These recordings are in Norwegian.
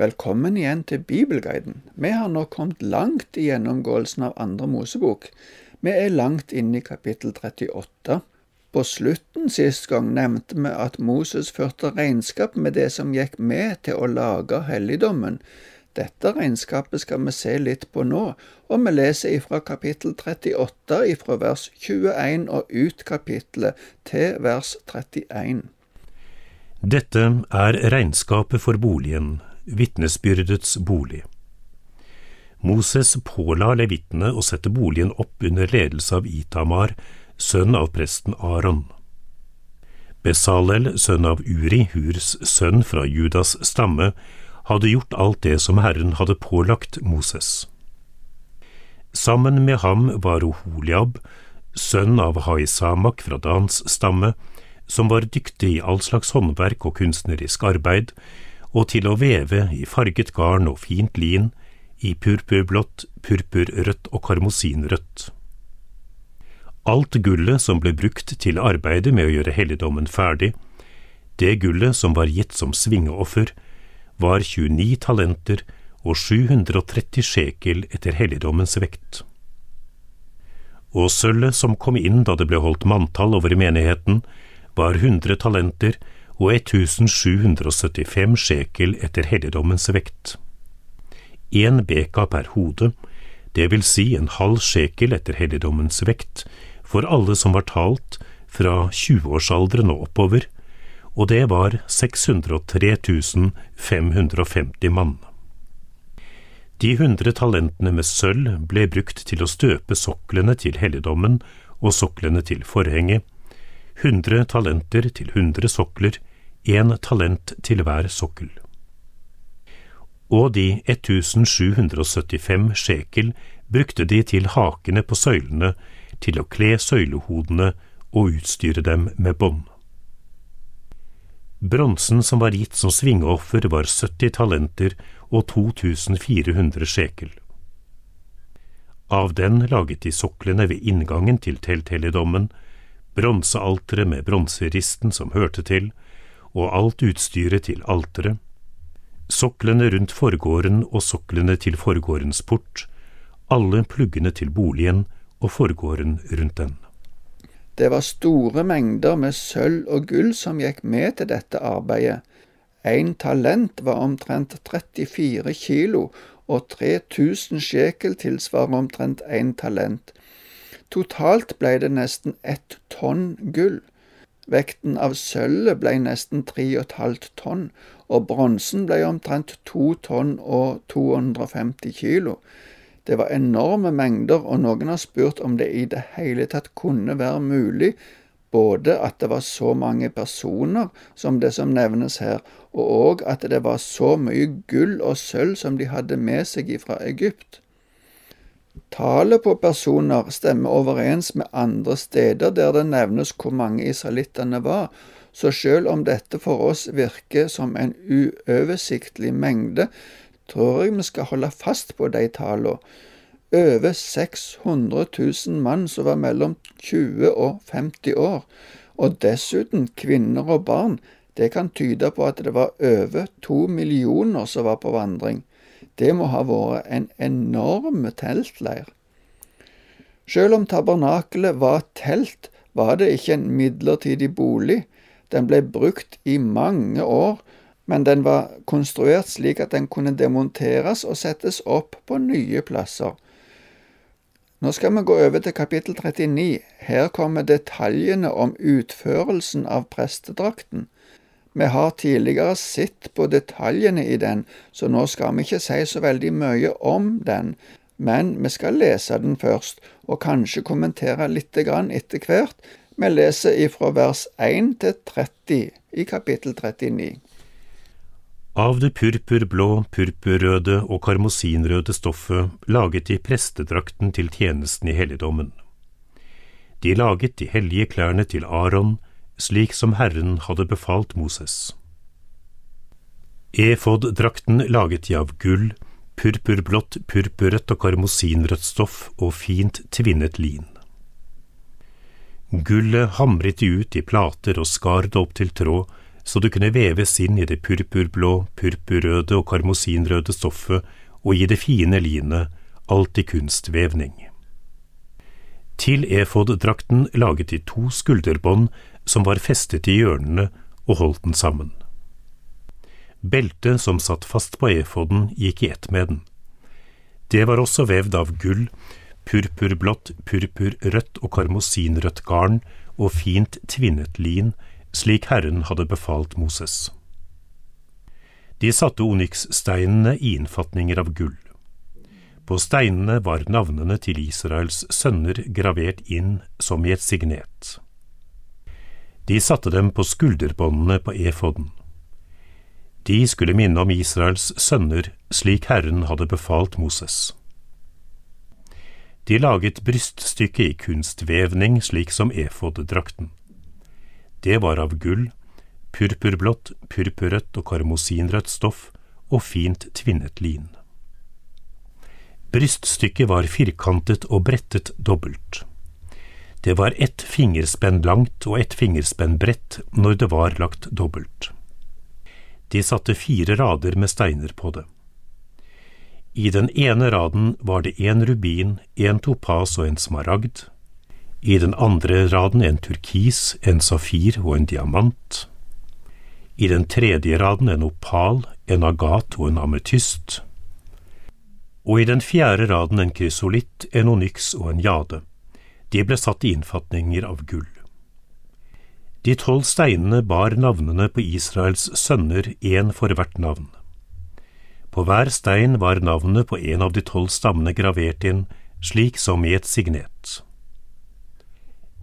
Velkommen igjen til Bibelguiden. Vi har nå kommet langt i gjennomgåelsen av andre Mosebok. Vi er langt inne i kapittel 38. På slutten sist gang nevnte vi at Moses førte regnskap med det som gikk med til å lage helligdommen. Dette regnskapet skal vi se litt på nå, og vi leser ifra kapittel 38 ifra vers 21 og ut kapittelet til vers 31. Dette er regnskapet for boligen, vitnesbyrdets bolig. Moses påla levitene å sette boligen opp under ledelse av Itamar, sønn av presten Aron. Besalel, sønn av Uri, Hurs sønn fra Judas stamme, hadde gjort alt det som Herren hadde pålagt Moses. Sammen med ham var Oholiab, sønn av Haisamak fra Dans stamme, som var dyktig i all slags håndverk og kunstnerisk arbeid, og til å veve i farget garn og fint lin, i purpurblått, purpurrødt og karmosinrødt. Alt gullet som ble brukt til arbeidet med å gjøre helligdommen ferdig, det gullet som var gitt som svingeoffer, var 29 talenter og 730 sjekel etter helligdommens vekt. Og sølvet som kom inn da det ble holdt manntall over menigheten, var 100 talenter og 1775 sjekel etter helligdommens vekt. Én beka per hode, det vil si en halv sjekel etter helligdommens vekt, for alle som var talt fra 20-årsalderen og oppover, og det var 603 550 mann. De hundre talentene med sølv ble brukt til å støpe soklene til helligdommen og soklene til forhenget, 100 talenter til 100 sokler, én talent til hver sokkel. Og de 1775 sjekel brukte de til hakene på søylene, til å kle søylehodene og utstyre dem med bånd. Bronsen som var gitt som svingeoffer var 70 talenter og 2400 sjekel. Av den laget de soklene ved inngangen til telthelligdommen, bronsealteret med bronseristen som hørte til, og alt utstyret til alteret, soklene rundt forgården og soklene til forgårdens port, alle pluggene til boligen og forgården rundt den. Det var store mengder med sølv og gull som gikk med til dette arbeidet. En talent var omtrent 34 kilo, og 3000 sjekel tilsvarer omtrent én talent. Totalt ble det nesten ett tonn gull. Vekten av sølvet ble nesten tre og et halvt tonn, og bronsen ble omtrent 2 tonn og 250 kilo. Det var enorme mengder, og noen har spurt om det i det hele tatt kunne være mulig både at det var så mange personer som det som nevnes her, og òg at det var så mye gull og sølv som de hadde med seg fra Egypt. Tallet på personer stemmer overens med andre steder der det nevnes hvor mange israelittene var, så selv om dette for oss virker som en uoversiktlig mengde, tror jeg vi skal holde fast på de tallene. Over 600 000 mann som var mellom 20 og 50 år, og dessuten kvinner og barn, det kan tyde på at det var over to millioner som var på vandring. Det må ha vært en enorm teltleir. Selv om tabernakelet var telt, var det ikke en midlertidig bolig. Den ble brukt i mange år, men den var konstruert slik at den kunne demonteres og settes opp på nye plasser. Nå skal vi gå over til kapittel 39. Her kommer detaljene om utførelsen av prestedrakten. Vi har tidligere sett på detaljene i den, så nå skal vi ikke si så veldig mye om den, men vi skal lese den først, og kanskje kommentere litt etter hvert. Vi leser ifra vers 1 til 30 i kapittel 39. Av det purpurblå, purpurrøde og karmosinrøde stoffet laget de prestedrakten til tjenesten i helligdommen. De laget de hellige klærne til Aron, slik som Herren hadde befalt Moses. Efod-drakten laget de av gull, purpurblått, purpurrødt og karmosinrødt stoff og fint tvinnet lin. Gullet hamret de ut i plater og skar det opp til tråd, så det kunne veves inn i det purpurblå, purpurrøde og karmosinrøde stoffet og i det fine linet, alt i kunstvevning. Til efod-drakten laget de to skulderbånd som var festet i hjørnene og holdt den sammen. Beltet som satt fast på efoden, gikk i ett med den. Det var også vevd av gull, purpurblått, purpurrødt og karmosinrødt garn og fint tvinnet lin, slik Herren hadde befalt Moses. De satte onykssteinene i innfatninger av gull. På steinene var navnene til Israels sønner gravert inn som i et signet. De satte dem på skulderbåndene på efoden. De skulle minne om Israels sønner slik Herren hadde befalt Moses. De laget bryststykket i kunstvevning slik som efoddrakten. Det var av gull, purpurblått, purpurrødt og karmosinrødt stoff og fint tvinnet lin. Bryststykket var firkantet og brettet dobbelt. Det var ett fingerspenn langt og ett fingerspenn bredt når det var lagt dobbelt. De satte fire rader med steiner på det. I den ene raden var det en rubin, en topas og en smaragd, i den andre raden en turkis, en safir og en diamant. I den tredje raden en opal, en agat og en ametyst. Og i den fjerde raden en krysolitt, en onyx og en jade. De ble satt i innfatninger av gull. De tolv steinene bar navnene på Israels sønner, én for hvert navn. På hver stein var navnet på en av de tolv stammene gravert inn, slik som i et signet.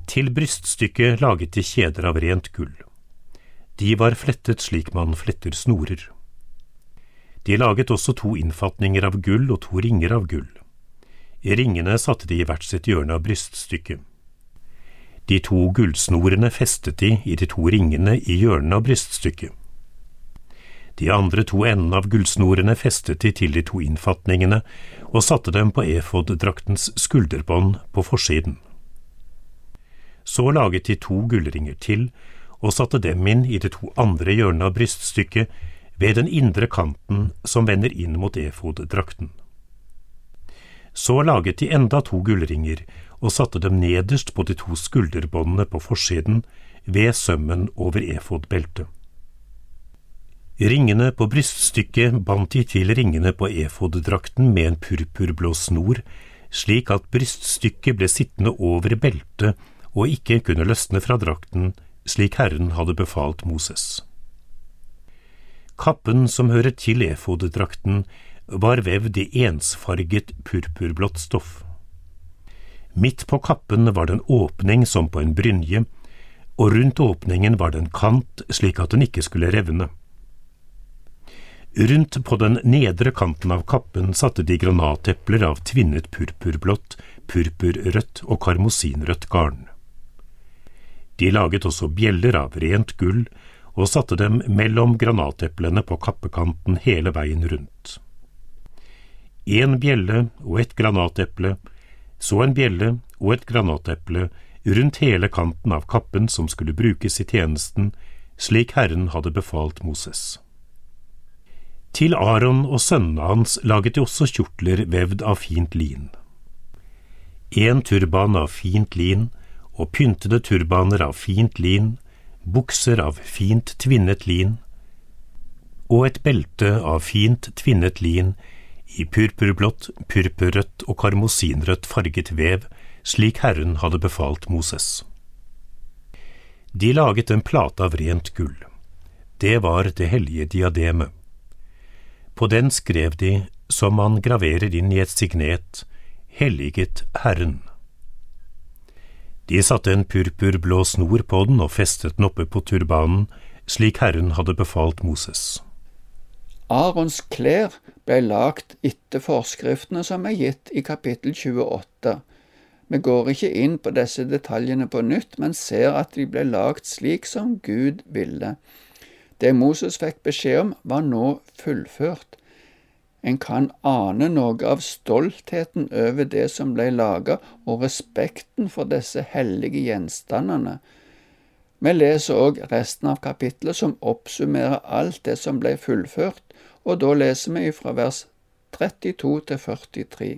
Til bryststykket laget de kjeder av rent gull. De var flettet slik man fletter snorer. De laget også to innfatninger av gull og to ringer av gull. Ringene satte de i hvert sitt hjørne av bryststykket. De to gullsnorene festet de i de to ringene i hjørnene av bryststykket. De andre to endene av gullsnorene festet de til de to innfatningene og satte dem på efoddraktens skulderbånd på forsiden. Så laget de to gullringer til og satte dem inn i de to andre hjørnene av bryststykket ved den indre kanten som vender inn mot efoddrakten. Så laget de enda to gullringer og satte dem nederst på de to skulderbåndene på forsiden ved sømmen over efodbeltet. Ringene på bryststykket bandt de til ringene på efoddrakten med en purpurblå snor, slik at bryststykket ble sittende over beltet og ikke kunne løsne fra drakten, slik Herren hadde befalt Moses. Kappen som hører til efoddrakten, var vevd i ensfarget purpurblått stoff. Midt på kappen var det en åpning som på en brynje, og rundt åpningen var det en kant slik at den ikke skulle revne. Rundt på den nedre kanten av kappen satte de granatepler av tvinnet purpurblått, purpurrødt og karmosinrødt garn. De laget også bjeller av rent gull og satte dem mellom granateplene på kappekanten hele veien rundt. En bjelle og et granateple, så en bjelle og et granateple rundt hele kanten av kappen som skulle brukes i tjenesten, slik Herren hadde befalt Moses. Til Aron og sønnene hans laget de også kjortler vevd av fint lin. En turban av fint lin og pyntede turbaner av fint lin, bukser av fint tvinnet lin, og et belte av fint tvinnet lin i purpurblått, purpurrødt og karmosinrødt farget vev, slik Herren hadde befalt Moses. De laget en plate av rent gull. Det var det hellige diademet. På den skrev de, som man graverer inn i et signet, Helliget Herren. De satte en purpurblå snor på den og festet den oppe på turbanen, slik Herren hadde befalt Moses. Arons klær ble lagt etter forskriftene som er gitt i kapittel 28. Vi går ikke inn på disse detaljene på nytt, men ser at de ble lagt slik som Gud ville. Det Moses fikk beskjed om, var nå fullført. En kan ane noe av stoltheten over det som ble laga, og respekten for disse hellige gjenstandene. Vi leser òg resten av kapitlet, som oppsummerer alt det som ble fullført, og da leser vi fra vers 32 til 43.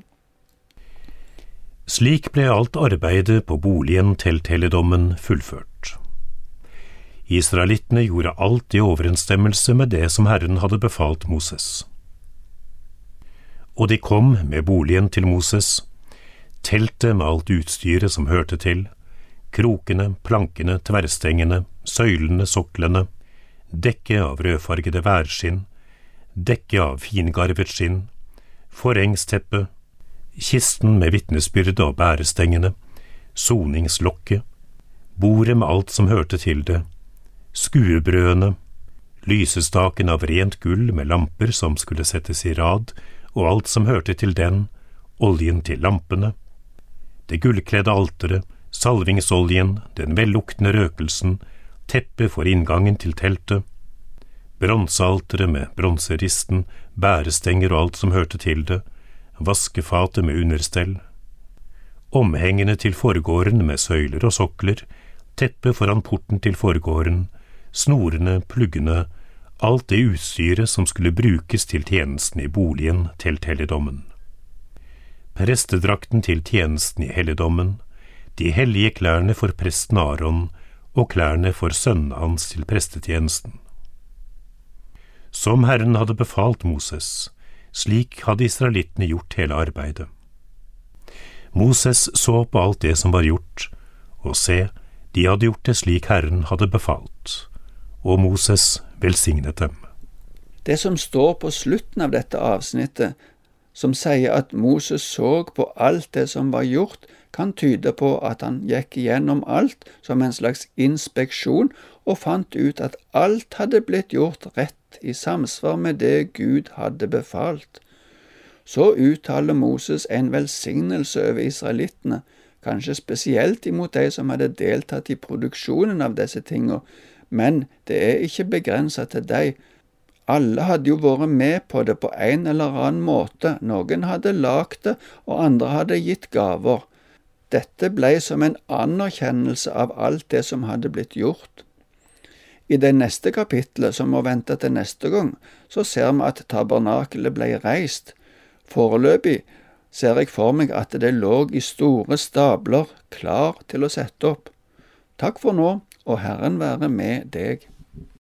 Slik ble alt arbeidet på boligen til teledommen fullført. Israelittene gjorde alt i overensstemmelse med det som Herren hadde befalt Moses. Og de kom med boligen til Moses, teltet med alt utstyret som hørte til, krokene, plankene, tverrstengene, søylene, soklene, dekket av rødfargede værskinn, dekket av fingarvet skinn, forengsteppet, kisten med vitnesbyrde og bærestengene, soningslokket, bordet med alt som hørte til det, skuebrødene, lysestaken av rent gull med lamper som skulle settes i rad, og alt som hørte til den, oljen til lampene, det gullkledde alteret, salvingsoljen, den velluktende røkelsen, teppet for inngangen til teltet, bronsealteret med bronseristen, bærestenger og alt som hørte til det, vaskefatet med understell, omhengene til forgården med søyler og sokler, teppet foran porten til forgården, snorene, pluggene, alt det utstyret som skulle brukes til tjenesten i boligen til telledommen. Prestedrakten til tjenesten i helligdommen, de hellige klærne for presten Aron og klærne for sønnen hans til prestetjenesten. Som Herren hadde befalt Moses, slik hadde israelittene gjort hele arbeidet. Moses så på alt det som var gjort, og se, de hadde gjort det slik Herren hadde befalt og Moses velsignet dem. Det som står på slutten av dette avsnittet, som sier at Moses så på alt det som var gjort, kan tyde på at han gikk gjennom alt som en slags inspeksjon og fant ut at alt hadde blitt gjort rett i samsvar med det Gud hadde befalt. Så uttaler Moses en velsignelse over israelittene, kanskje spesielt imot de som hadde deltatt i produksjonen av disse tingene, men det er ikke begrenset til de. Alle hadde jo vært med på det på en eller annen måte, noen hadde lagd det, og andre hadde gitt gaver. Dette ble som en anerkjennelse av alt det som hadde blitt gjort. I det neste kapitlet, som må vente til neste gang, så ser vi at tabernakelet ble reist. Foreløpig ser jeg for meg at det lå i store stabler, klar til å sette opp. Takk for nå og Herren være med deg.